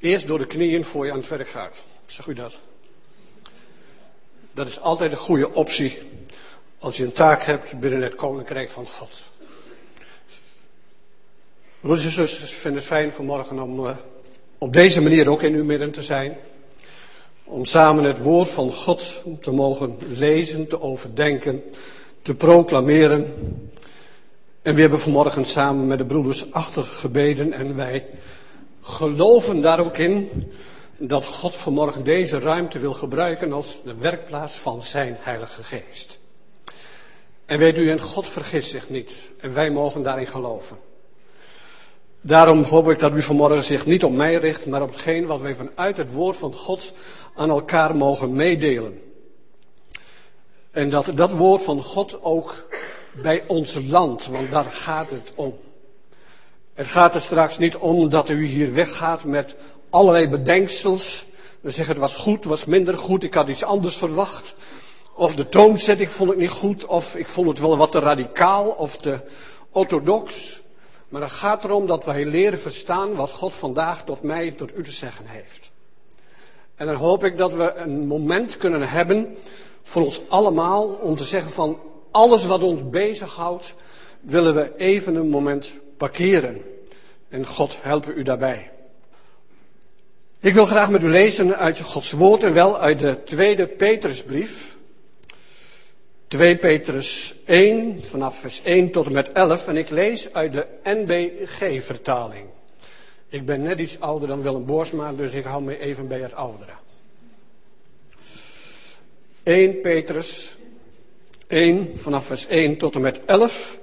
Eerst door de knieën voor je aan het werk gaat. Zeg u dat? Dat is altijd een goede optie als je een taak hebt binnen het koninkrijk van God. Broeders en zusters, ik vind het fijn vanmorgen om uh, op deze manier ook in uw midden te zijn. Om samen het woord van God te mogen lezen, te overdenken, te proclameren. En we hebben vanmorgen samen met de broeders achtergebeden en wij geloven daar ook in dat God vanmorgen deze ruimte wil gebruiken als de werkplaats van zijn Heilige Geest. En weet u, en God vergist zich niet. En wij mogen daarin geloven. Daarom hoop ik dat u vanmorgen zich niet op mij richt, maar op hetgeen wat wij vanuit het woord van God aan elkaar mogen meedelen. En dat dat woord van God ook bij ons land, want daar gaat het om. Het gaat er straks niet om dat u hier weggaat met allerlei bedenksels. Dan zeggen het was goed, was minder goed, ik had iets anders verwacht. Of de toonzetting vond ik niet goed, of ik vond het wel wat te radicaal of te orthodox. Maar het gaat erom dat wij leren verstaan wat God vandaag tot mij, tot u te zeggen heeft. En dan hoop ik dat we een moment kunnen hebben voor ons allemaal om te zeggen van alles wat ons bezighoudt, willen we even een moment parkeren. En God helpen u daarbij. Ik wil graag met u lezen uit Gods woord en wel uit de tweede Petrusbrief. 2 Petrus 1, vanaf vers 1 tot en met 11. En ik lees uit de NBG-vertaling. Ik ben net iets ouder dan Willem Boersma, dus ik hou me even bij het oudere. 1 Petrus 1, vanaf vers 1 tot en met 11.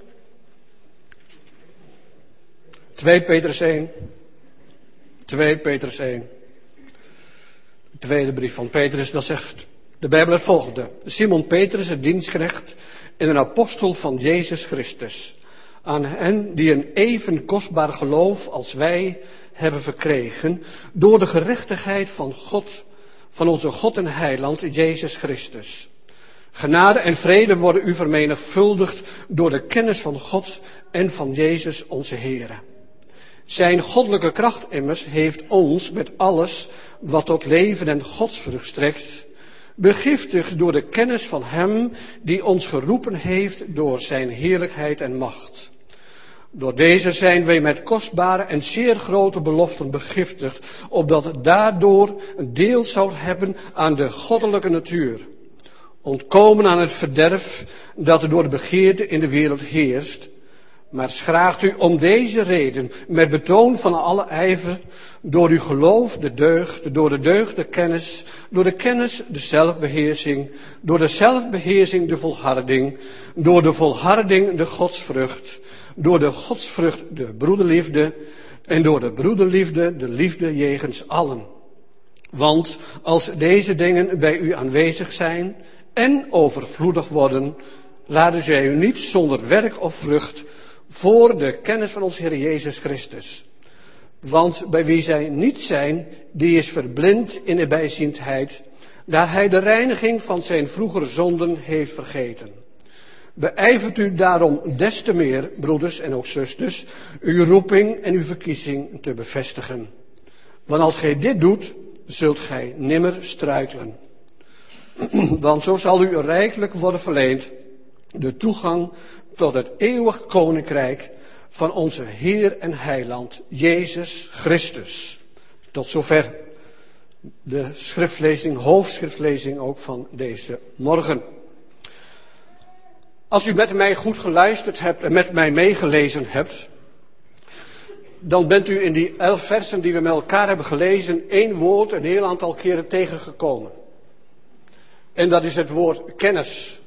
2 Petrus 1. 2 Petrus 1. De tweede brief van Petrus, dat zegt de Bijbel het volgende. Simon Petrus, het dienstknecht en een apostel van Jezus Christus. Aan hen die een even kostbaar geloof als wij hebben verkregen door de gerechtigheid van God, van onze God en Heiland Jezus Christus. Genade en vrede worden u vermenigvuldigd door de kennis van God en van Jezus onze Heer. Zijn goddelijke kracht immers heeft ons met alles wat tot leven en godsvrucht strekt, begiftigd door de kennis van Hem die ons geroepen heeft door Zijn heerlijkheid en macht. Door deze zijn wij met kostbare en zeer grote beloften begiftigd, opdat daardoor een deel zou hebben aan de goddelijke natuur. Ontkomen aan het verderf dat door de begeerte in de wereld heerst, maar schraagt u om deze reden met betoon van alle ijver door uw geloof de deugd, door de deugd de kennis, door de kennis de zelfbeheersing, door de zelfbeheersing de volharding, door de volharding de godsvrucht, door de godsvrucht de broederliefde en door de broederliefde de liefde jegens allen. Want als deze dingen bij u aanwezig zijn en overvloedig worden, laten zij u niet zonder werk of vrucht voor de kennis van ons Heer Jezus Christus. Want bij wie zij niet zijn, die is verblind in de bijziendheid, daar hij de reiniging van zijn vroegere zonden heeft vergeten. Beijvert u daarom des te meer, broeders en ook zusters, uw roeping en uw verkiezing te bevestigen. Want als gij dit doet, zult gij nimmer struikelen. Want zo zal u rijkelijk worden verleend de toegang tot het eeuwig koninkrijk van onze Heer en Heiland, Jezus Christus. Tot zover de schriftlezing, hoofdschriftlezing ook van deze morgen. Als u met mij goed geluisterd hebt en met mij meegelezen hebt, dan bent u in die elf versen die we met elkaar hebben gelezen één woord een heel aantal keren tegengekomen. En dat is het woord kennis.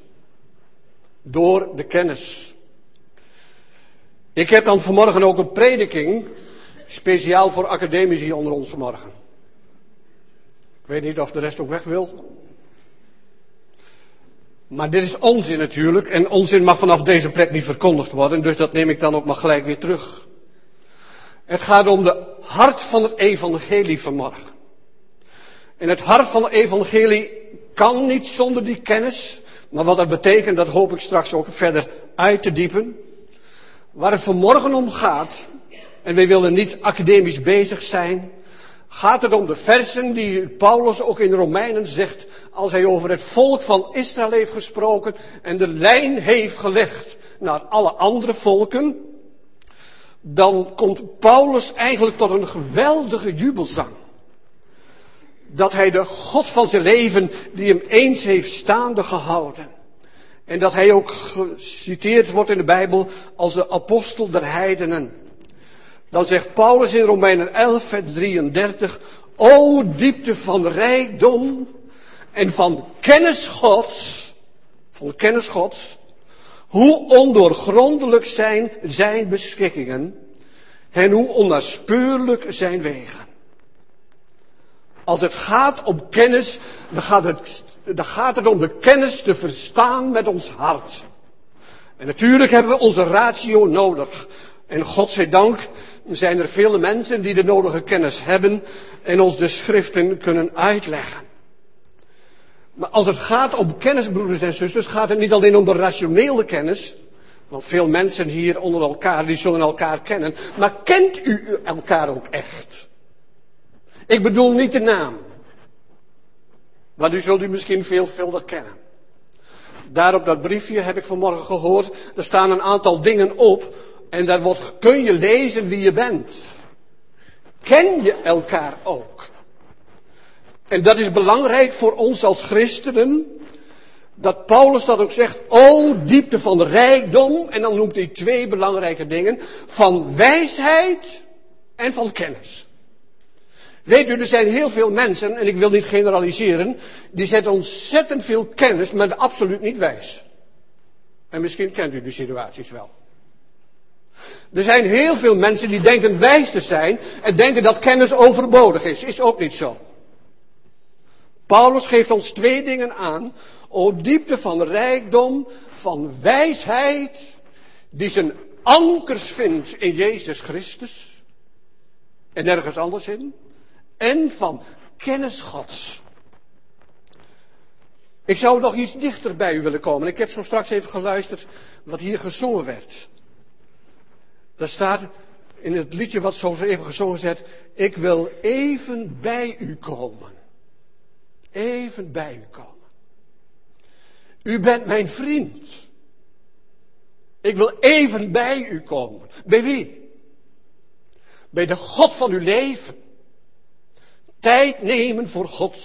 Door de kennis. Ik heb dan vanmorgen ook een prediking, speciaal voor academici onder ons vanmorgen. Ik weet niet of de rest ook weg wil. Maar dit is onzin natuurlijk, en onzin mag vanaf deze plek niet verkondigd worden, dus dat neem ik dan ook maar gelijk weer terug. Het gaat om de hart van het evangelie vanmorgen. En het hart van het evangelie kan niet zonder die kennis, maar wat dat betekent, dat hoop ik straks ook verder uit te diepen. Waar het vanmorgen om gaat, en wij willen niet academisch bezig zijn, gaat het om de versen die Paulus ook in Romeinen zegt, als hij over het volk van Israël heeft gesproken en de lijn heeft gelegd naar alle andere volken, dan komt Paulus eigenlijk tot een geweldige jubelzang. Dat hij de God van zijn leven, die hem eens heeft staande gehouden. En dat hij ook geciteerd wordt in de Bijbel als de apostel der heidenen. Dan zegt Paulus in Romeinen 11, vers 33, O diepte van rijkdom en van kennis Gods, van kennis Gods, hoe ondoorgrondelijk zijn zijn beschikkingen en hoe onnaspeurlijk zijn wegen. Als het gaat om kennis, dan gaat het, dan gaat het om de kennis te verstaan met ons hart. En natuurlijk hebben we onze ratio nodig. En God zij dank zijn er vele mensen die de nodige kennis hebben en ons de schriften kunnen uitleggen. Maar als het gaat om kennis, broeders en zusters, gaat het niet alleen om de rationele kennis. Want veel mensen hier onder elkaar, die zullen elkaar kennen. Maar kent u elkaar ook echt? Ik bedoel niet de naam. Want u zult u misschien veelvuldig kennen. Daar op dat briefje heb ik vanmorgen gehoord, er staan een aantal dingen op. En daar wordt, kun je lezen wie je bent. Ken je elkaar ook? En dat is belangrijk voor ons als christenen. Dat Paulus dat ook zegt, o diepte van rijkdom. En dan noemt hij twee belangrijke dingen. Van wijsheid en van kennis. Weet u, er zijn heel veel mensen, en ik wil niet generaliseren, die zetten ontzettend veel kennis, maar absoluut niet wijs. En misschien kent u die situaties wel. Er zijn heel veel mensen die denken wijs te zijn en denken dat kennis overbodig is. Is ook niet zo. Paulus geeft ons twee dingen aan. O diepte van rijkdom, van wijsheid, die zijn ankers vindt in Jezus Christus. En nergens anders in. En van kennis Gods. Ik zou nog iets dichter bij u willen komen. Ik heb zo straks even geluisterd wat hier gezongen werd. Daar staat in het liedje wat zo even gezongen zet, ik wil even bij u komen. Even bij u komen. U bent mijn vriend. Ik wil even bij u komen. Bij wie? Bij de God van uw leven. Tijd nemen voor God.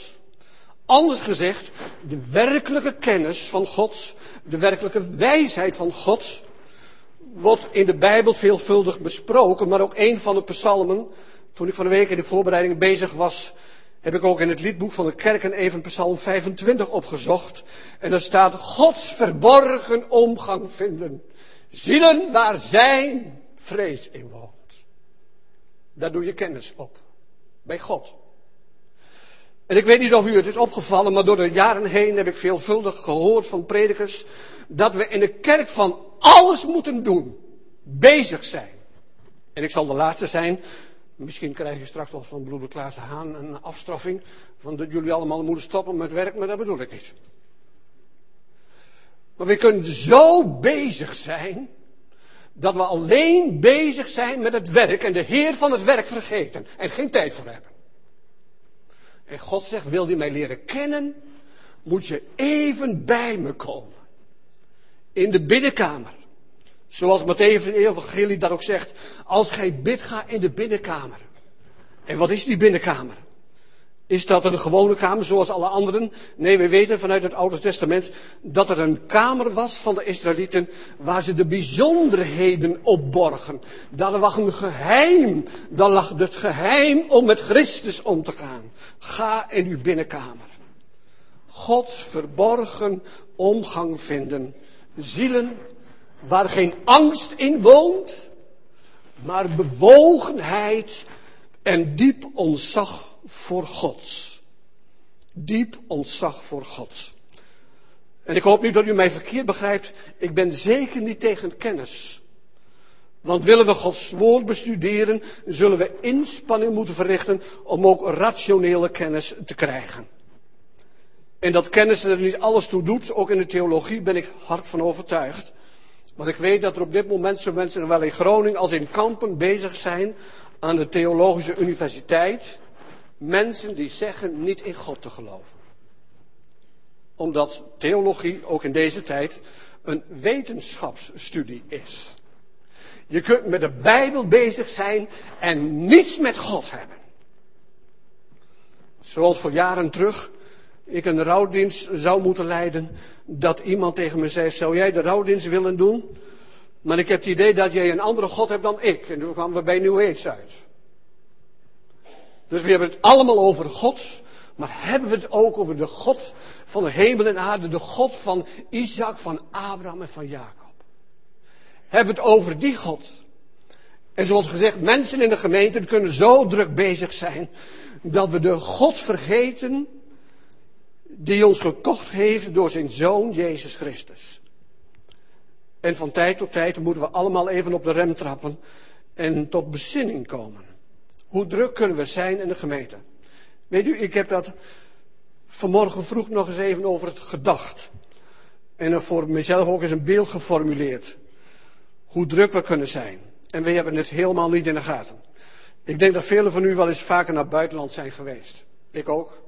Anders gezegd, de werkelijke kennis van God, de werkelijke wijsheid van God, wordt in de Bijbel veelvuldig besproken, maar ook een van de psalmen, toen ik van de week in de voorbereiding bezig was, heb ik ook in het liedboek van de kerken even psalm 25 opgezocht. En daar staat Gods verborgen omgang vinden. Zielen waar zijn vrees in woont. Daar doe je kennis op. Bij God. En ik weet niet of u het is opgevallen, maar door de jaren heen heb ik veelvuldig gehoord van predikers dat we in de kerk van alles moeten doen. Bezig zijn. En ik zal de laatste zijn. Misschien krijg je straks wel van broeder Klaas de Haan een afstraffing. Van dat jullie allemaal moeten stoppen met werk, maar dat bedoel ik niet. Maar we kunnen zo bezig zijn. Dat we alleen bezig zijn met het werk en de Heer van het werk vergeten. En geen tijd voor hebben. En God zegt, wil je mij leren kennen? Moet je even bij me komen in de binnenkamer. Zoals Matthäus in Evangelie dat ook zegt. Als gij bidt, ga in de binnenkamer. En wat is die binnenkamer? Is dat een gewone kamer zoals alle anderen? Nee, we weten vanuit het Oude Testament dat er een kamer was van de Israëlieten waar ze de bijzonderheden opborgen. Daar lag een geheim. Daar lag het geheim om met Christus om te gaan. Ga in uw binnenkamer. God verborgen omgang vinden zielen waar geen angst in woont, maar bewogenheid en diep ontzag voor God. Diep ontzag voor God. En ik hoop niet dat u mij verkeerd begrijpt. Ik ben zeker niet tegen kennis. Want willen we Gods woord bestuderen, zullen we inspanning moeten verrichten om ook rationele kennis te krijgen. En dat kennis er niet alles toe doet, ook in de theologie ben ik hard van overtuigd. Want ik weet dat er op dit moment zo mensen, zowel in Groningen als in Kampen, bezig zijn aan de Theologische Universiteit. Mensen die zeggen niet in God te geloven. Omdat theologie ook in deze tijd een wetenschapsstudie is. Je kunt met de Bijbel bezig zijn en niets met God hebben. Zoals voor jaren terug ik een rouwdienst zou moeten leiden, dat iemand tegen me zei, zou jij de rouwdienst willen doen? Maar ik heb het idee dat jij een andere God hebt dan ik. En toen kwamen we bij New Age uit. Dus we hebben het allemaal over God, maar hebben we het ook over de God van de hemel en aarde, de God van Isaac, van Abraham en van Jacob? Hebben we het over die God? En zoals gezegd, mensen in de gemeente kunnen zo druk bezig zijn dat we de God vergeten die ons gekocht heeft door zijn zoon Jezus Christus. En van tijd tot tijd moeten we allemaal even op de rem trappen en tot bezinning komen. Hoe druk kunnen we zijn in de gemeente? Weet u, ik heb dat vanmorgen vroeg nog eens even over het gedacht. En voor mezelf ook eens een beeld geformuleerd. Hoe druk we kunnen zijn. En we hebben het helemaal niet in de gaten. Ik denk dat velen van u wel eens vaker naar buitenland zijn geweest. Ik ook.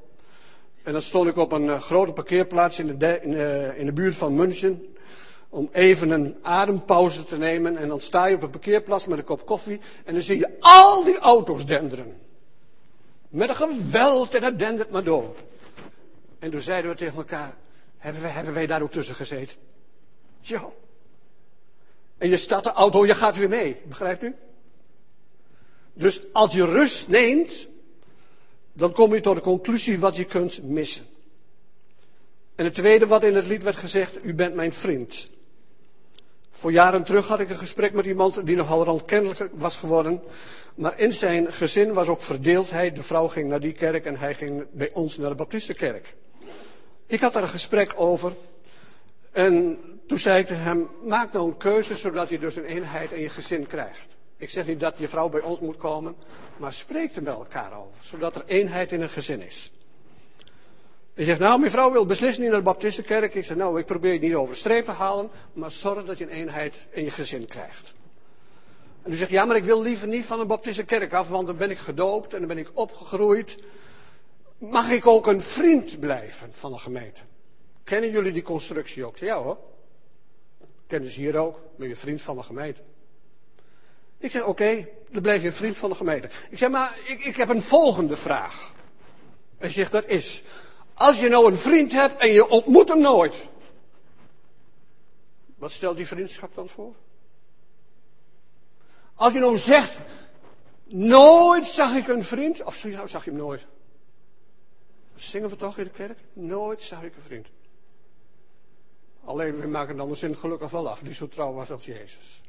En dan stond ik op een uh, grote parkeerplaats in de, uh, in de buurt van München. Om even een adempauze te nemen. En dan sta je op een parkeerplaats met een kop koffie. En dan zie je al die auto's denderen. Met een geweld en dat dendert maar door. En toen zeiden we tegen elkaar. Hebben wij, hebben wij daar ook tussen gezeten? Ja. En je staat de auto, je gaat weer mee. Begrijpt u? Dus als je rust neemt, dan kom je tot de conclusie wat je kunt missen. En het tweede wat in het lied werd gezegd, u bent mijn vriend. Voor jaren terug had ik een gesprek met iemand die nogal randkennelijk was geworden. Maar in zijn gezin was ook verdeeldheid. De vrouw ging naar die kerk en hij ging bij ons naar de Baptistenkerk. Ik had daar een gesprek over. En toen zei ik tegen hem, maak nou een keuze zodat je dus een eenheid in je gezin krijgt. Ik zeg niet dat je vrouw bij ons moet komen, maar spreek er met elkaar over, zodat er eenheid in een gezin is. Hij zegt, nou, mijn vrouw wil beslist niet naar de Baptistenkerk. Ik zeg, nou, ik probeer je niet over te halen, maar zorg dat je een eenheid in je gezin krijgt. En hij zegt, ja, maar ik wil liever niet van een Baptistenkerk af, want dan ben ik gedoopt en dan ben ik opgegroeid. Mag ik ook een vriend blijven van de gemeente? Kennen jullie die constructie ook? Ja hoor. Kennen ze hier ook, ben je vriend van de gemeente. Ik zeg, oké, dan blijf je vriend van de gemeente. Ik zeg, maar ik, ik heb een volgende vraag. Hij zegt, dat is, als je nou een vriend hebt en je ontmoet hem nooit. Wat stelt die vriendschap dan voor? Als je nou zegt, nooit zag ik een vriend, of zag je hem nooit? zingen we toch in de kerk? Nooit zag ik een vriend. Alleen we maken dan de zin gelukkig wel af, die zo trouw was als Jezus.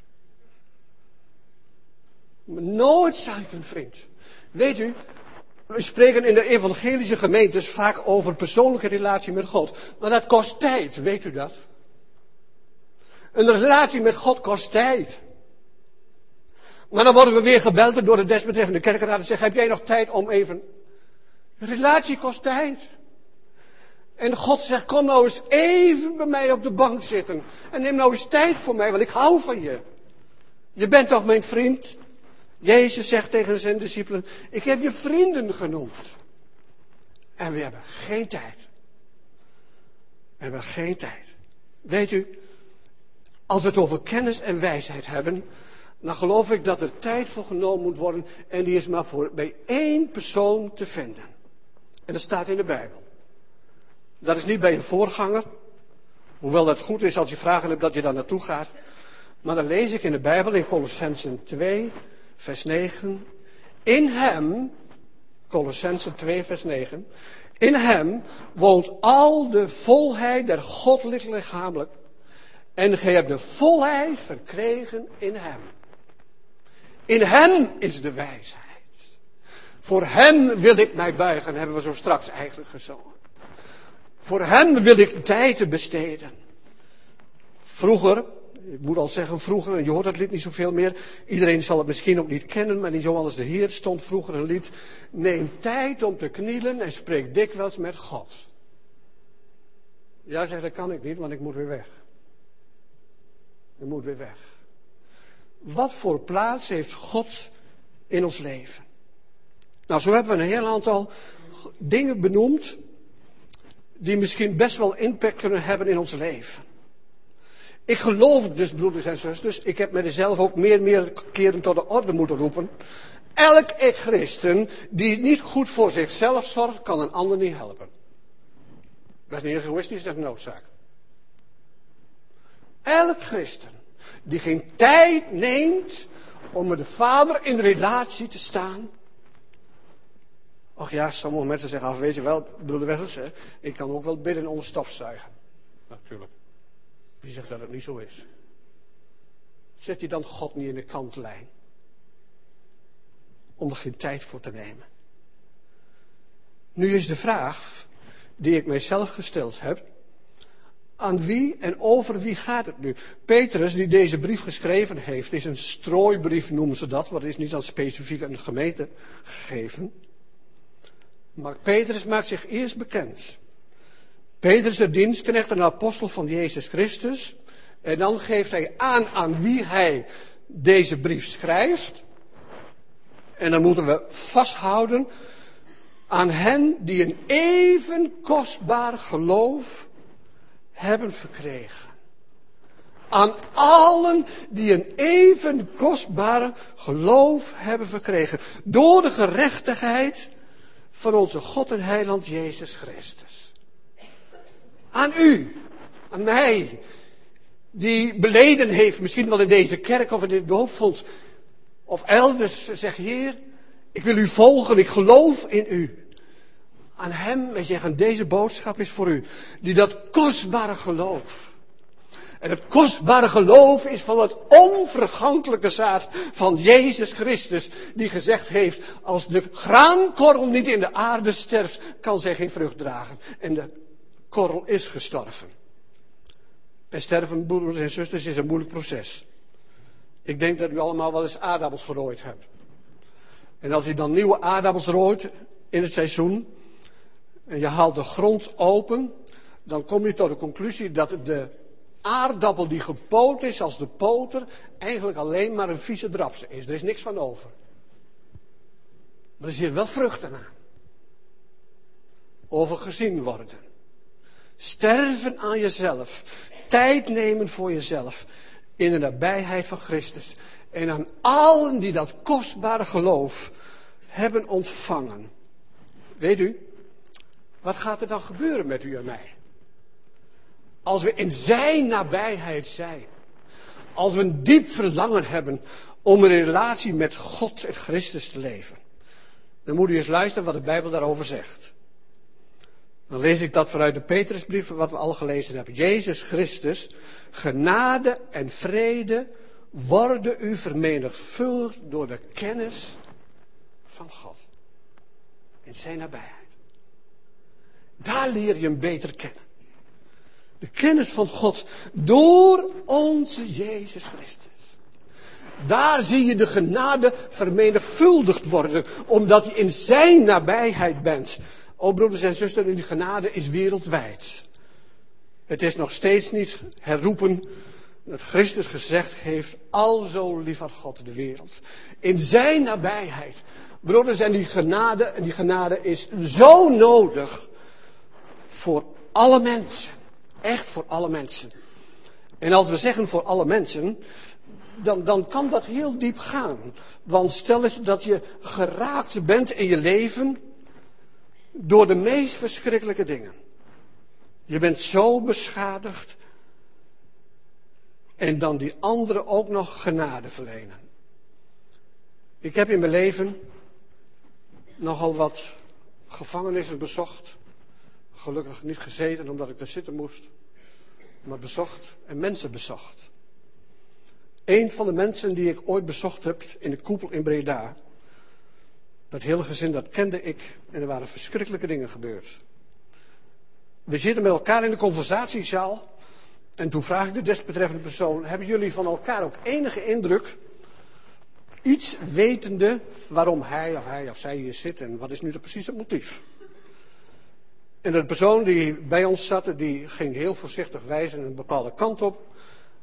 Nooit zag ik een vriend. Weet u, we spreken in de evangelische gemeentes vaak over persoonlijke relatie met God. Maar dat kost tijd, weet u dat? Een relatie met God kost tijd. Maar dan worden we weer gebeld door de desbetreffende kerkraad en zeggen, heb jij nog tijd om even... Relatie kost tijd. En God zegt, kom nou eens even bij mij op de bank zitten. En neem nou eens tijd voor mij, want ik hou van je. Je bent toch mijn vriend? Jezus zegt tegen zijn discipelen, ik heb je vrienden genoemd. En we hebben geen tijd. We hebben geen tijd. Weet u, als we het over kennis en wijsheid hebben, dan geloof ik dat er tijd voor genomen moet worden. En die is maar voor, bij één persoon te vinden. En dat staat in de Bijbel. Dat is niet bij een voorganger. Hoewel dat goed is als je vragen hebt dat je daar naartoe gaat. Maar dan lees ik in de Bijbel in Colossensen 2, vers 9. In hem, Colossense 2, vers 9. In hem woont al de volheid der goddelijk lichamelijk. En gij hebt de volheid verkregen in hem. In hem is de wijsheid. Voor hem wil ik mij buigen, hebben we zo straks eigenlijk gezongen. Voor hem wil ik tijd besteden. Vroeger, ik moet al zeggen vroeger, en je hoort dat lied niet zoveel meer. Iedereen zal het misschien ook niet kennen, maar in Johannes de Heer stond vroeger een lied. Neem tijd om te knielen en spreek dikwijls met God. Ja, zegt dat kan ik niet, want ik moet weer weg. Ik moet weer weg. Wat voor plaats heeft God in ons leven? Nou, zo hebben we een heel aantal dingen benoemd die misschien best wel impact kunnen hebben in ons leven. Ik geloof dus, broeders en zusters, ik heb mezelf ook meer en meer keren tot de orde moeten roepen. Elk christen die niet goed voor zichzelf zorgt, kan een ander niet helpen. Dat is niet egoïstisch, dat is een noodzaak. Elk christen die geen tijd neemt om met de Vader in relatie te staan. Och ja, sommige mensen zeggen, af, weet je wel, broeder Wessels, ik kan ook wel bidden onder stofzuigen. Natuurlijk. Wie zegt dat het niet zo is? Zet je dan God niet in de kantlijn? Om er geen tijd voor te nemen. Nu is de vraag die ik mijzelf gesteld heb. Aan wie en over wie gaat het nu? Petrus, die deze brief geschreven heeft, is een strooibrief, noemen ze dat, wat is niet aan specifiek aan de gemeente gegeven. Maar Petrus maakt zich eerst bekend. Petrus, de dienstknecht en apostel van Jezus Christus. En dan geeft hij aan aan wie hij deze brief schrijft. En dan moeten we vasthouden aan hen die een even kostbaar geloof hebben verkregen. Aan allen die een even kostbare geloof hebben verkregen. Door de gerechtigheid van onze God en Heiland Jezus Christus. Aan u, aan mij, die beleden heeft, misschien wel in deze kerk of in dit doopfonds, of elders, zeg Heer, ik wil u volgen, ik geloof in u. Aan hem en zeggen, deze boodschap is voor u, die dat kostbare geloof. En het kostbare geloof is van het onvergankelijke zaad van Jezus Christus, die gezegd heeft, als de graankorrel niet in de aarde sterft, kan zij geen vrucht dragen. En de korrel is gestorven. En sterven, broeders en zusters, is een moeilijk proces. Ik denk dat u allemaal wel eens aardappels gerooid hebt. En als u dan nieuwe aardappels rooit in het seizoen, en je haalt de grond open, dan kom je tot de conclusie dat de aardappel die gepoot is als de poter eigenlijk alleen maar een vieze drapse is. Er is niks van over. Maar er zit wel vruchten aan. Over gezien worden. Sterven aan jezelf. Tijd nemen voor jezelf. In de nabijheid van Christus. En aan allen die dat kostbare geloof hebben ontvangen. Weet u, wat gaat er dan gebeuren met u en mij? Als we in zijn nabijheid zijn. Als we een diep verlangen hebben om een relatie met God en Christus te leven. Dan moet u eens luisteren wat de Bijbel daarover zegt. Dan lees ik dat vanuit de Petrusbrief, wat we al gelezen hebben. Jezus Christus, genade en vrede worden u vermenigvuldigd door de kennis van God. In zijn nabijheid. Daar leer je hem beter kennen. De kennis van God door onze Jezus Christus. Daar zie je de genade vermenigvuldigd worden, omdat je in zijn nabijheid bent. O broeders en zusters, die genade is wereldwijd. Het is nog steeds niet herroepen dat Christus gezegd heeft, al zo lief had God de wereld. In zijn nabijheid. Broeders, en die genade, en die genade is zo nodig voor alle mensen. Echt voor alle mensen. En als we zeggen voor alle mensen, dan, dan kan dat heel diep gaan. Want stel eens dat je geraakt bent in je leven door de meest verschrikkelijke dingen. Je bent zo beschadigd. En dan die anderen ook nog genade verlenen. Ik heb in mijn leven nogal wat gevangenissen bezocht. Gelukkig niet gezeten omdat ik daar zitten moest, maar bezocht en mensen bezocht. Een van de mensen die ik ooit bezocht heb in de koepel in Breda, dat hele gezin dat kende ik en er waren verschrikkelijke dingen gebeurd. We zitten met elkaar in de conversatiezaal en toen vraag ik de desbetreffende persoon, hebben jullie van elkaar ook enige indruk, iets wetende waarom hij of hij of zij hier zit en wat is nu precies het motief? En de persoon die bij ons zat, die ging heel voorzichtig wijzen een bepaalde kant op.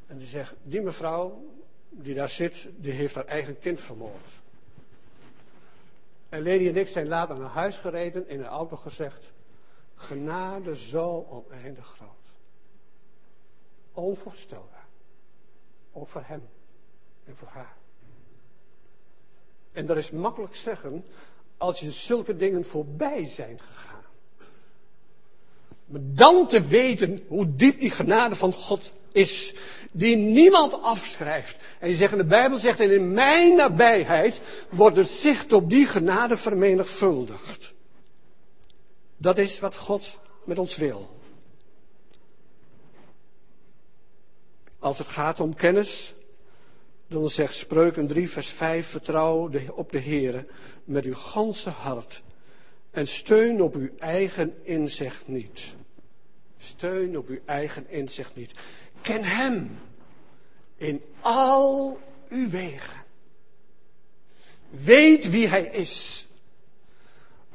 En die zegt, die mevrouw die daar zit, die heeft haar eigen kind vermoord. En Lady en ik zijn later naar huis gereden in een auto gezegd, genade zo oneindig groot. Onvoorstelbaar. Ook voor hem en voor haar. En dat is makkelijk zeggen als je zulke dingen voorbij zijn gegaan. Maar dan te weten hoe diep die genade van God is, die niemand afschrijft. En je zegt de Bijbel zegt, en in mijn nabijheid wordt het zicht op die genade vermenigvuldigd. Dat is wat God met ons wil. Als het gaat om kennis, dan zegt Spreuken 3, vers 5, vertrouw op de Heer met uw ganse hart en steun op uw eigen inzicht niet. Steun op uw eigen inzicht niet. Ken Hem in al uw wegen. Weet wie Hij is.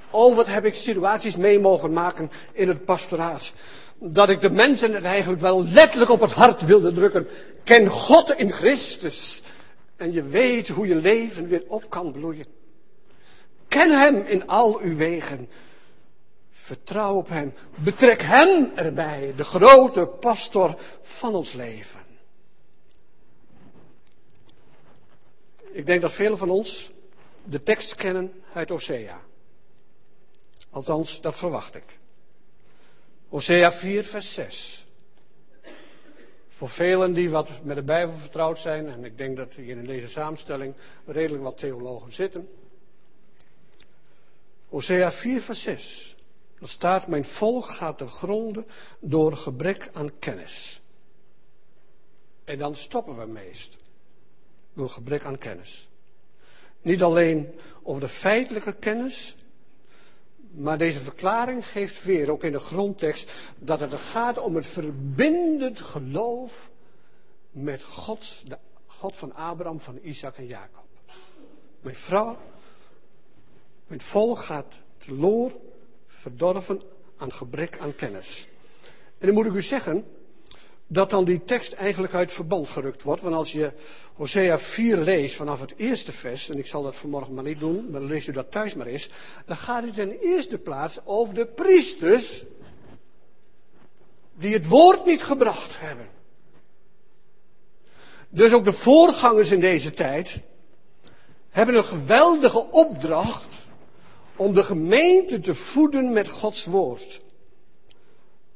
Oh, wat heb ik situaties mee mogen maken in het pastoraat. Dat ik de mensen het eigenlijk wel letterlijk op het hart wilde drukken. Ken God in Christus. En je weet hoe je leven weer op kan bloeien. Ken Hem in al uw wegen. Vertrouw op Hem. Betrek Hem erbij, de grote pastor van ons leven. Ik denk dat velen van ons de tekst kennen uit Osea. Althans, dat verwacht ik. Osea 4, vers 6. Voor velen die wat met de Bijbel vertrouwd zijn, en ik denk dat hier in deze samenstelling redelijk wat theologen zitten. Osea 4, vers 6. Er staat, mijn volk gaat te gronden door gebrek aan kennis. En dan stoppen we meest. Door gebrek aan kennis. Niet alleen over de feitelijke kennis, maar deze verklaring geeft weer, ook in de grondtekst, dat het gaat om het verbindend geloof met God, de God van Abraham, van Isaac en Jacob. Mijn vrouw, mijn volk gaat teloor, verdorven aan gebrek aan kennis. En dan moet ik u zeggen, dat dan die tekst eigenlijk uit verband gerukt wordt. Want als je Hosea 4 leest vanaf het eerste vers, en ik zal dat vanmorgen maar niet doen, maar leest u dat thuis maar eens, dan gaat het in eerste plaats over de priesters die het woord niet gebracht hebben. Dus ook de voorgangers in deze tijd hebben een geweldige opdracht om de gemeente te voeden met Gods woord.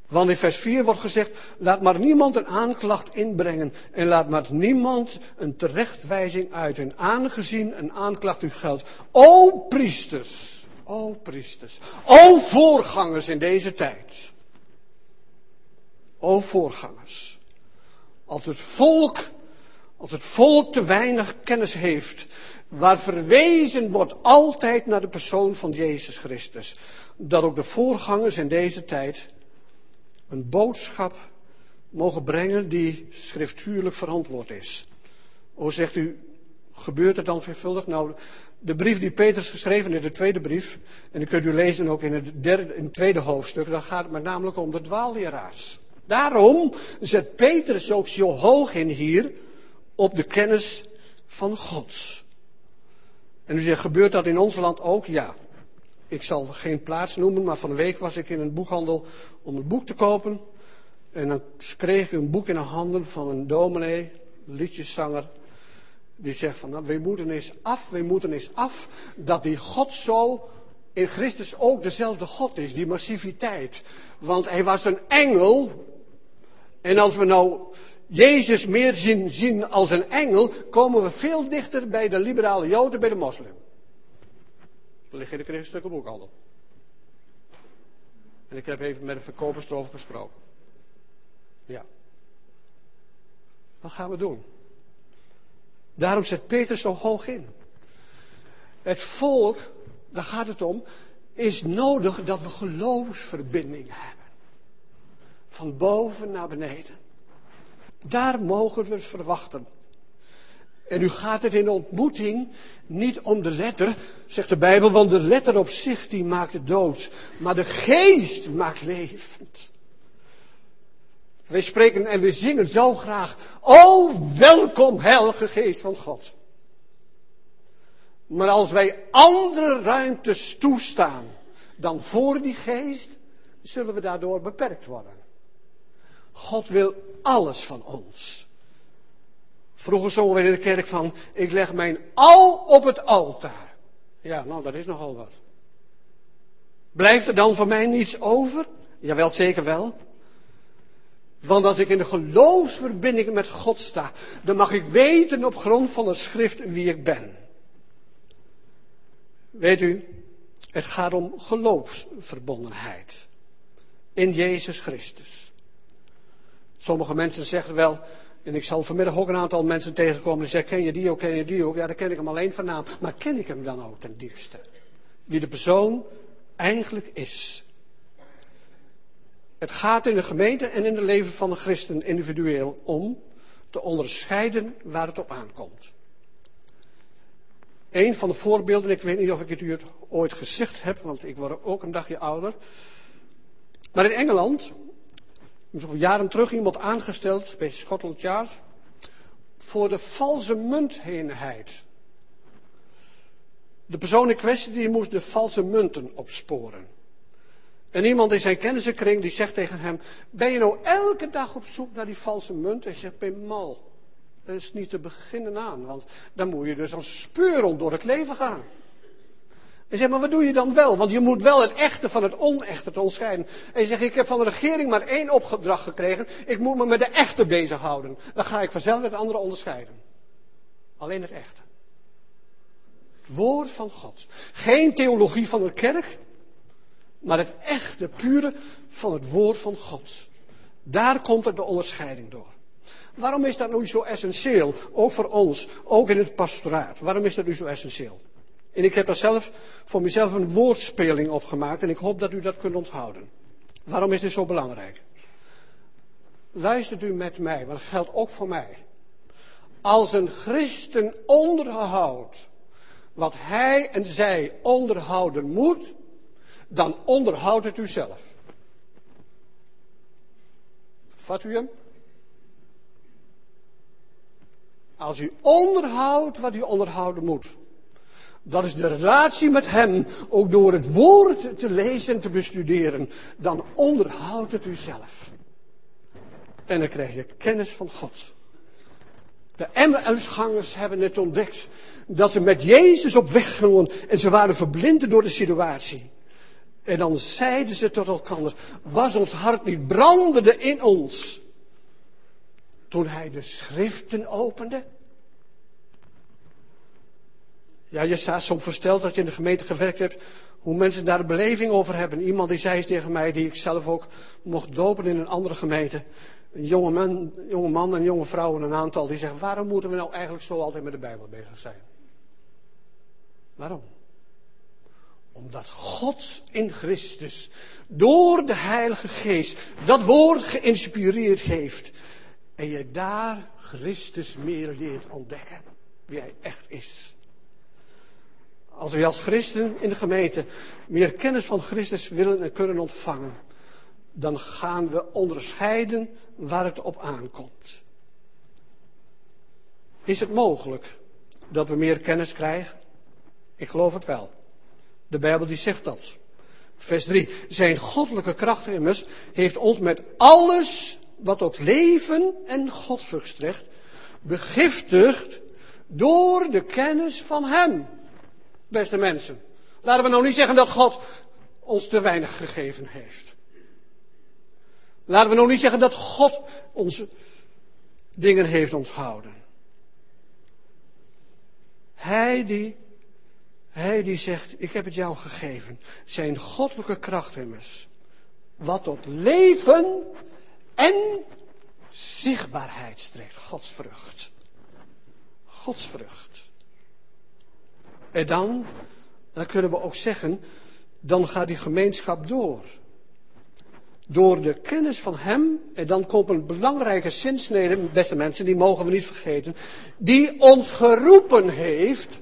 Want in vers 4 wordt gezegd, laat maar niemand een aanklacht inbrengen en laat maar niemand een terechtwijzing uit. En aangezien een aanklacht u geldt, o priesters, o priesters, o voorgangers in deze tijd. O voorgangers, als het volk, als het volk te weinig kennis heeft, waar verwezen wordt altijd naar de persoon van Jezus Christus, dat ook de voorgangers in deze tijd een boodschap mogen brengen die schriftuurlijk verantwoord is. Hoe zegt u, gebeurt het dan veelvuldig? Nou, de brief die Petrus geschreven in de tweede brief, en die kunt u lezen ook in het, derde, in het tweede hoofdstuk, dan gaat het met namelijk om de dwaalleraars. Daarom zet Petrus ook zo hoog in hier op de kennis van God. En u zegt, gebeurt dat in ons land ook? Ja. Ik zal geen plaats noemen, maar van de week was ik in een boekhandel om een boek te kopen. En dan kreeg ik een boek in de handen van een dominee, liedjeszanger. Die zegt van, nou, we moeten eens af, we moeten eens af dat die God zo in Christus ook dezelfde God is, die massiviteit. Want hij was een engel. En als we nou Jezus meer zien, zien als een engel, komen we veel dichter bij de liberale Joden, bij de moslim. Er ligt in de christelijke boekhandel. En ik heb even met de verkopers erover gesproken. Ja. Wat gaan we doen? Daarom zet Peter zo hoog in. Het volk, daar gaat het om, is nodig dat we geloofsverbinding hebben. Van boven naar beneden. Daar mogen we verwachten. En nu gaat het in de ontmoeting niet om de letter, zegt de Bijbel, want de letter op zich die maakt dood. Maar de geest maakt levend. Wij spreken en we zingen zo graag, o welkom heilige geest van God. Maar als wij andere ruimtes toestaan dan voor die geest, zullen we daardoor beperkt worden. God wil alles van ons. Vroeger zongen we in de kerk van, ik leg mijn al op het altaar. Ja, nou dat is nogal wat. Blijft er dan van mij niets over? Jawel, zeker wel. Want als ik in de geloofsverbinding met God sta, dan mag ik weten op grond van de schrift wie ik ben. Weet u, het gaat om geloofsverbondenheid in Jezus Christus. Sommige mensen zeggen wel, en ik zal vanmiddag ook een aantal mensen tegenkomen die zeggen, ken je die ook, ken je die ook? Ja, dan ken ik hem alleen van naam. Maar ken ik hem dan ook ten diepste? Wie de persoon eigenlijk is. Het gaat in de gemeente en in het leven van de christen individueel om te onderscheiden waar het op aankomt. Een van de voorbeelden, ik weet niet of ik het u ooit gezegd heb, want ik word ook een dagje ouder. Maar in Engeland, jaren terug, iemand aangesteld bij Scotland Yard voor de valse muntheenheid. De persoon in kwestie die moest de valse munten opsporen. En iemand in zijn kennissenkring die zegt tegen hem: Ben je nou elke dag op zoek naar die valse munt? Hij zegt: Ben mal. Dat is niet te beginnen aan, want dan moet je dus als speurhond door het leven gaan. En zeg maar, wat doe je dan wel? Want je moet wel het echte van het onechte te onderscheiden. En je zegt, ik heb van de regering maar één opdracht gekregen. Ik moet me met de echte bezighouden. Dan ga ik vanzelf het andere onderscheiden. Alleen het echte. Het woord van God. Geen theologie van de kerk. Maar het echte, pure van het woord van God. Daar komt er de onderscheiding door. Waarom is dat nu zo essentieel? Ook voor ons, ook in het pastoraat. Waarom is dat nu zo essentieel? En ik heb daar zelf voor mezelf een woordspeling opgemaakt en ik hoop dat u dat kunt onthouden. Waarom is dit zo belangrijk? Luistert u met mij, want dat geldt ook voor mij. Als een christen onderhoudt wat hij en zij onderhouden moet, dan onderhoudt het u zelf. Vat u hem? Als u onderhoudt wat u onderhouden moet. Dat is de relatie met Hem, ook door het woord te lezen en te bestuderen. Dan onderhoudt het u zelf. En dan krijg je kennis van God. De Emmausgangers hebben het ontdekt. Dat ze met Jezus op weg gingen en ze waren verblind door de situatie. En dan zeiden ze tot elkaar, was ons hart niet brandende in ons. Toen hij de schriften opende. Ja, je staat soms versteld als je in de gemeente gewerkt hebt, hoe mensen daar de beleving over hebben. Iemand die zei tegen mij, die ik zelf ook mocht dopen in een andere gemeente. Een jonge man, jonge man en jonge vrouw en een aantal, die zeggen, waarom moeten we nou eigenlijk zo altijd met de Bijbel bezig zijn? Waarom? Omdat God in Christus door de Heilige Geest dat woord geïnspireerd heeft. En je daar Christus meer leert ontdekken. Wie hij echt is. Als we als christen in de gemeente meer kennis van Christus willen en kunnen ontvangen, dan gaan we onderscheiden waar het op aankomt. Is het mogelijk dat we meer kennis krijgen? Ik geloof het wel. De Bijbel die zegt dat. Vers 3. Zijn goddelijke kracht immers heeft ons met alles wat tot leven en godsvrucht strekt, begiftigd door de kennis van Hem beste mensen. Laten we nou niet zeggen dat God ons te weinig gegeven heeft. Laten we nou niet zeggen dat God onze dingen heeft onthouden. Hij die, hij die zegt, ik heb het jou gegeven, zijn goddelijke kracht immers, wat tot leven en zichtbaarheid strekt, Gods vrucht. Gods vrucht. En dan, dan kunnen we ook zeggen, dan gaat die gemeenschap door. Door de kennis van Hem, en dan komt een belangrijke zinsnede, beste mensen, die mogen we niet vergeten, die ons geroepen heeft,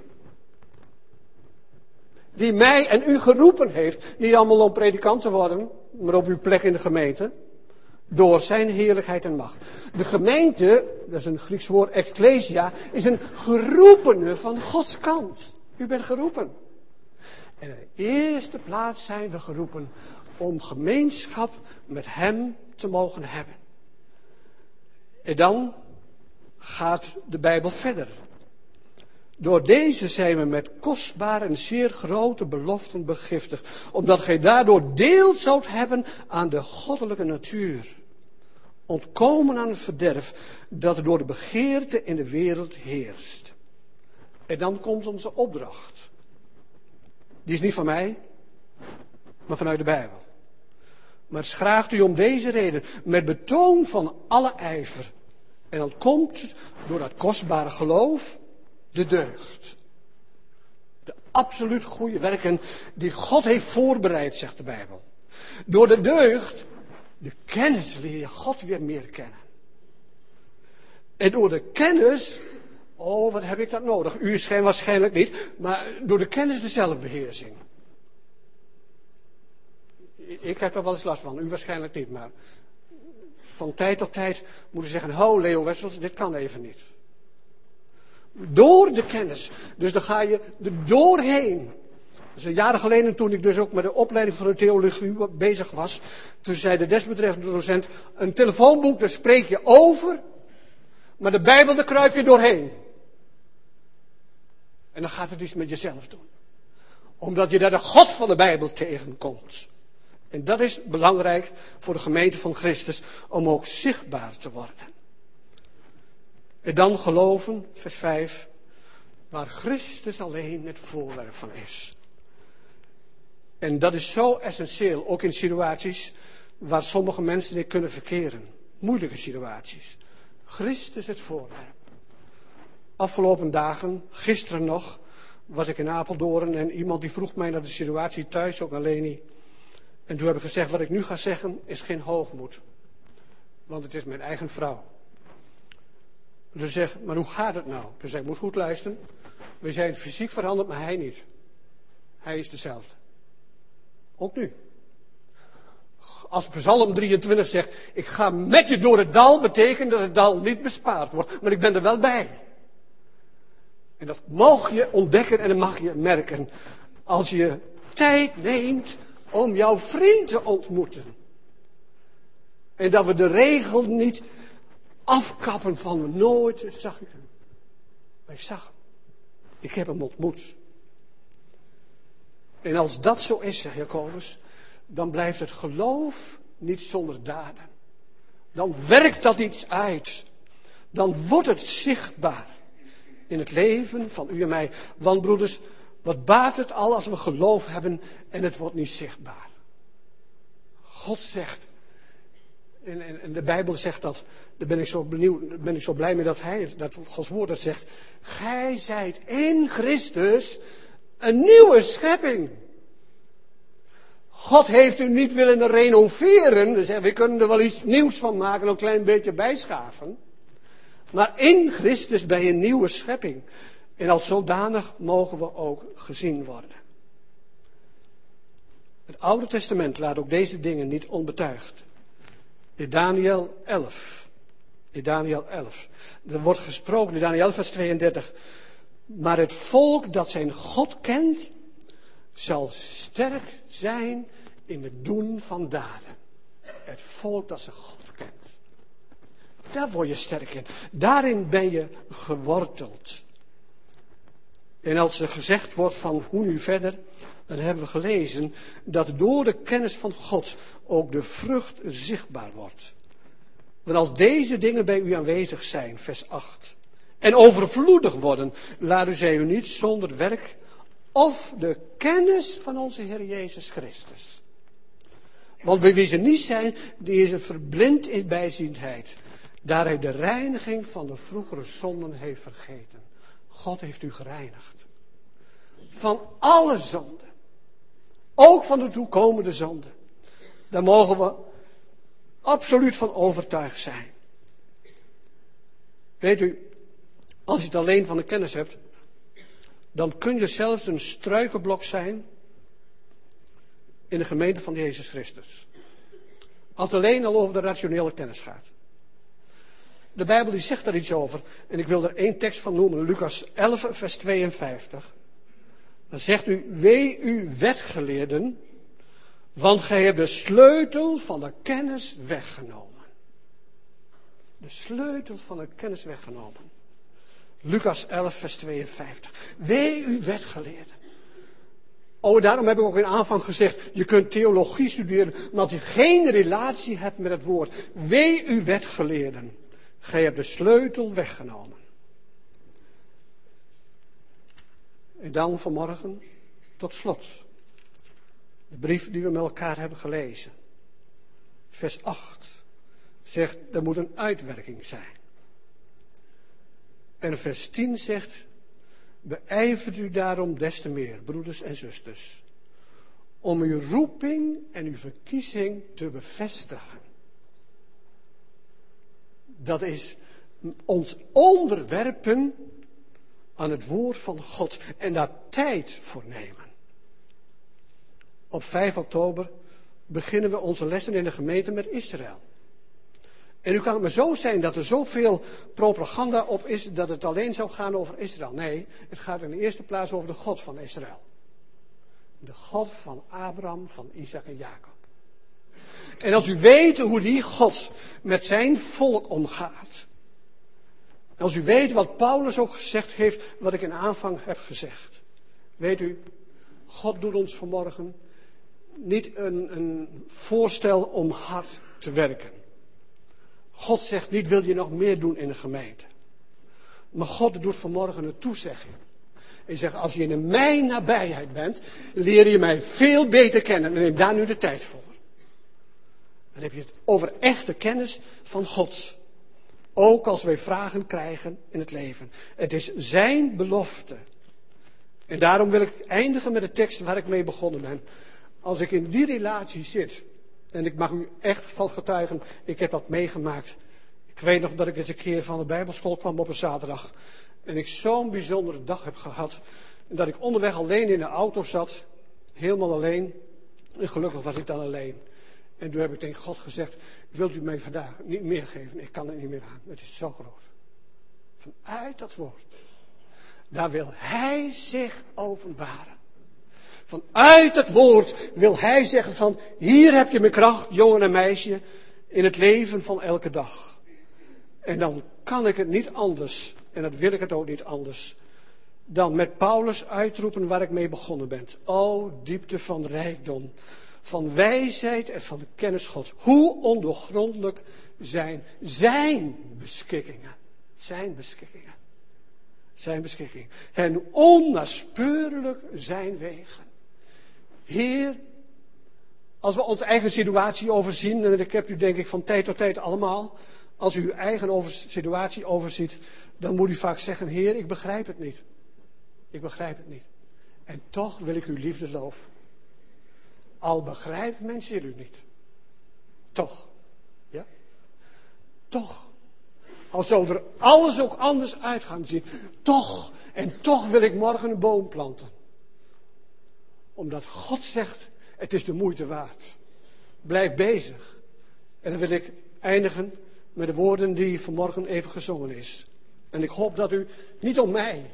die mij en u geroepen heeft, niet allemaal om predikant te worden, maar op uw plek in de gemeente, door zijn heerlijkheid en macht. De gemeente, dat is een Grieks woord, ecclesia, is een geroepene van Gods kant. U bent geroepen. En in de eerste plaats zijn we geroepen om gemeenschap met Hem te mogen hebben. En dan gaat de Bijbel verder. Door deze zijn we met kostbare en zeer grote beloften begiftigd, omdat gij daardoor deel zoudt hebben aan de goddelijke natuur. Ontkomen aan het verderf dat door de begeerte in de wereld heerst. En dan komt onze opdracht. Die is niet van mij, maar vanuit de Bijbel. Maar het vraagt u om deze reden, met betoon van alle ijver. En dat komt door dat kostbare geloof, de deugd. De absoluut goede werken die God heeft voorbereid, zegt de Bijbel. Door de deugd, de kennis leer je God weer meer kennen. En door de kennis, oh wat heb ik dat nodig? U schijnt waarschijnlijk niet, maar door de kennis de zelfbeheersing. Ik heb er wel eens last van, u waarschijnlijk niet, maar van tijd tot tijd moeten zeggen, ho Leo Wessels, dit kan even niet. Door de kennis. Dus dan ga je er doorheen. Dus een jaren geleden, toen ik dus ook met de opleiding voor de theologie bezig was, toen zei de desbetreffende docent, een telefoonboek, daar spreek je over, maar de Bijbel, daar kruip je doorheen. En dan gaat het iets met jezelf doen. Omdat je daar de God van de Bijbel tegenkomt. En dat is belangrijk voor de gemeente van Christus om ook zichtbaar te worden. En dan geloven, vers 5, waar Christus alleen het voorwerp van is. En dat is zo essentieel, ook in situaties waar sommige mensen niet kunnen verkeren. Moeilijke situaties. Christus het voorwerp. Afgelopen dagen, gisteren nog, was ik in Apeldoorn en iemand die vroeg mij naar de situatie thuis, ook naar Leni. En toen heb ik gezegd, wat ik nu ga zeggen is geen hoogmoed. Want het is mijn eigen vrouw. Dus zeg, maar hoe gaat het nou? Dus ik moet goed luisteren. We zijn fysiek veranderd, maar hij niet. Hij is dezelfde. Ook nu. Als Psalm 23 zegt, ik ga met je door het dal, betekent dat het dal niet bespaard wordt. Maar ik ben er wel bij. En dat mag je ontdekken en dat mag je merken. Als je tijd neemt om jouw vriend te ontmoeten. En dat we de regel niet afkappen van nooit zag ik hem. Maar ik zag hem. Ik heb hem ontmoet. En als dat zo is, zegt Jacobus, dan blijft het geloof niet zonder daden. Dan werkt dat iets uit. Dan wordt het zichtbaar in het leven van u en mij. Want broeders, wat baat het al als we geloof hebben en het wordt niet zichtbaar? God zegt, en, de Bijbel zegt dat, daar ben ik zo benieuwd, ben ik zo blij mee dat hij, dat Gods woord dat zegt. Gij zijt in Christus een nieuwe schepping. God heeft u niet willen renoveren, dus we kunnen er wel iets nieuws van maken, een klein beetje bijschaven. Maar in Christus je een nieuwe schepping. En als zodanig mogen we ook gezien worden. Het Oude Testament laat ook deze dingen niet onbetuigd. In Daniel 11. In Daniel 11. Er wordt gesproken in Daniel 11 vers 32. Maar het volk dat zijn God kent, zal sterk zijn in het doen van daden. Het volk dat zijn God kent. Daar word je sterk in. Daarin ben je geworteld. En als er gezegd wordt van hoe nu verder, dan hebben we gelezen dat door de kennis van God ook de vrucht zichtbaar wordt. Want als deze dingen bij u aanwezig zijn, vers 8, en overvloedig worden, laat u zij u niet zonder werk of de kennis van onze Heer Jezus Christus. Want bij wie ze niet zijn, die is een verblind in bijziendheid. Daar hij de reiniging van de vroegere zonden heeft vergeten. God heeft u gereinigd. Van alle zonden. Ook van de toekomende zonde. Daar mogen we absoluut van overtuigd zijn. Weet u, als je het alleen van de kennis hebt, dan kun je zelfs een struikenblok zijn in de gemeente van Jezus Christus. Als het alleen al over de rationele kennis gaat. De Bijbel die zegt daar iets over. En ik wil er één tekst van noemen. Lucas 11, vers 52. Dan zegt u, wee u wetgeleerden, want gij hebt de sleutel van de kennis weggenomen. De sleutel van de kennis weggenomen. Lucas 11, vers 52. Wee u wetgeleerden. Oh, daarom heb ik ook in aanvang gezegd, je kunt theologie studeren, maar je geen relatie hebt met het woord, wee u wetgeleerden. Gij hebt de sleutel weggenomen. En dan vanmorgen, tot slot, de brief die we met elkaar hebben gelezen. Vers 8 zegt, er moet een uitwerking zijn. En vers 10 zegt, beijvert u daarom des te meer, broeders en zusters, om uw roeping en uw verkiezing te bevestigen. Dat is ons onderwerpen aan het woord van God en daar tijd voor nemen. Op 5 oktober beginnen we onze lessen in de gemeente met Israël. En nu kan het maar zo zijn dat er zoveel propaganda op is dat het alleen zou gaan over Israël. Nee, het gaat in de eerste plaats over de God van Israël. De God van Abraham, van Isaac en Jacob. En als u weet hoe die God met zijn volk omgaat. Als u weet wat Paulus ook gezegd heeft, wat ik in aanvang heb gezegd. Weet u, God doet ons vanmorgen niet een, een voorstel om hard te werken. God zegt niet, wil je nog meer doen in de gemeente? Maar God doet vanmorgen een toezegging. Hij zegt, als je in mijn nabijheid bent, leer je mij veel beter kennen. En neem daar nu de tijd voor. Dan heb je het over echte kennis van God. Ook als wij vragen krijgen in het leven. Het is zijn belofte. En daarom wil ik eindigen met de tekst waar ik mee begonnen ben. Als ik in die relatie zit, en ik mag u echt van getuigen, ik heb dat meegemaakt. Ik weet nog dat ik eens een keer van de Bijbelschool kwam op een zaterdag. En ik zo'n bijzondere dag heb gehad. En dat ik onderweg alleen in de auto zat, helemaal alleen. En gelukkig was ik dan alleen. En toen heb ik tegen God gezegd, wilt u mij vandaag niet meer geven? Ik kan het niet meer aan, het is zo groot. Vanuit dat woord. Daar wil Hij zich openbaren. Vanuit het woord wil Hij zeggen van, hier heb je mijn kracht, jongen en meisje, in het leven van elke dag. En dan kan ik het niet anders, en dat wil ik het ook niet anders, dan met Paulus uitroepen waar ik mee begonnen ben. O diepte van rijkdom, van wijsheid en van de kennis God. Hoe ondoorgrondelijk zijn zijn beschikkingen. Zijn beschikkingen. Zijn beschikking. En onnaspeurlijk zijn wegen. Heer, als we onze eigen situatie overzien, en ik heb u denk ik van tijd tot tijd allemaal, als u uw eigen over, situatie overziet, dan moet u vaak zeggen, Heer, ik begrijp het niet. Ik begrijp het niet. En toch wil ik uw liefde loven. Al begrijpt men u niet. Toch. Ja? Toch. Al zou er alles ook anders uit gaan zien. Toch. En toch wil ik morgen een boom planten. Omdat God zegt, het is de moeite waard. Blijf bezig. En dan wil ik eindigen met de woorden die vanmorgen even gezongen is. En ik hoop dat u niet om mij,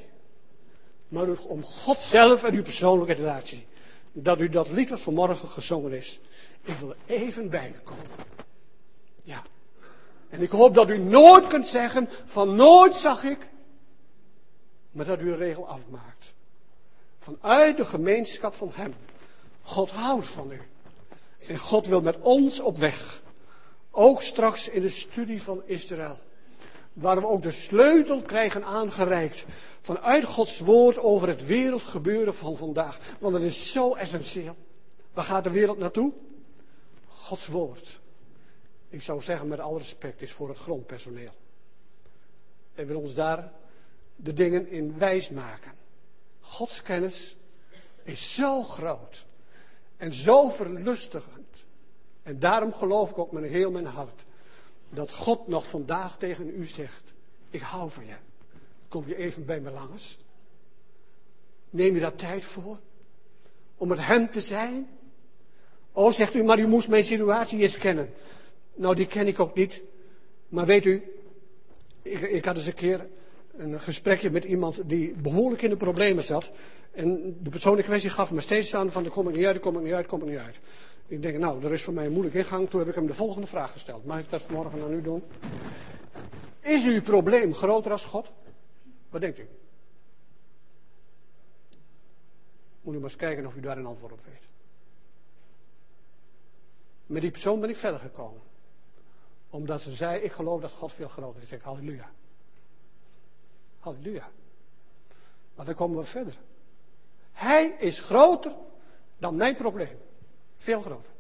maar om God zelf en uw persoonlijke relatie dat u dat lied wat vanmorgen gezongen is. Ik wil even bij komen. Ja. En ik hoop dat u nooit kunt zeggen van nooit zag ik, maar dat u een regel afmaakt. Vanuit de gemeenschap van Hem. God houdt van u. En God wil met ons op weg. Ook straks in de studie van Israël waar we ook de sleutel krijgen aangereikt vanuit Gods woord over het wereldgebeuren van vandaag. Want het is zo essentieel. Waar gaat de wereld naartoe? Gods woord. Ik zou zeggen met alle respect, is voor het grondpersoneel. En wil ons daar de dingen in wijs maken. Gods kennis is zo groot en zo verlustigend. En daarom geloof ik ook met heel mijn hart dat God nog vandaag tegen u zegt: Ik hou van je. Kom je even bij me langs? Neem je daar tijd voor? Om met Hem te zijn? Oh, zegt u, maar u moest mijn situatie eens kennen. Nou, die ken ik ook niet. Maar weet u, ik, ik had eens een keer een gesprekje met iemand die behoorlijk in de problemen zat. En de persoon in kwestie gaf me steeds aan van, de kom ik niet uit, kom ik niet uit, kom ik niet uit. Ik denk, nou, er is voor mij een moeilijke ingang. Toen heb ik hem de volgende vraag gesteld. Mag ik dat vanmorgen aan u doen? Is uw probleem groter als God? Wat denkt u? Moet u maar eens kijken of u daar een antwoord op weet. Met die persoon ben ik verder gekomen. Omdat ze zei, ik geloof dat God veel groter is. Ik zeg, halleluja. Halleluja. Maar dan komen we verder. Hij is groter dan mijn probleem. Veel groter.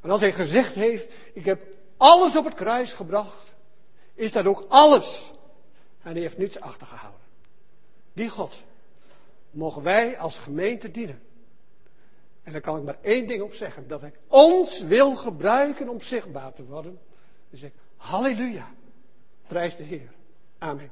En als hij gezegd heeft, ik heb alles op het kruis gebracht, is dat ook alles. En hij heeft niets achtergehouden. Die God mogen wij als gemeente dienen. En daar kan ik maar één ding op zeggen. Dat hij ons wil gebruiken om zichtbaar te worden. Dus ik, halleluja. Prijs de Heer. Amen.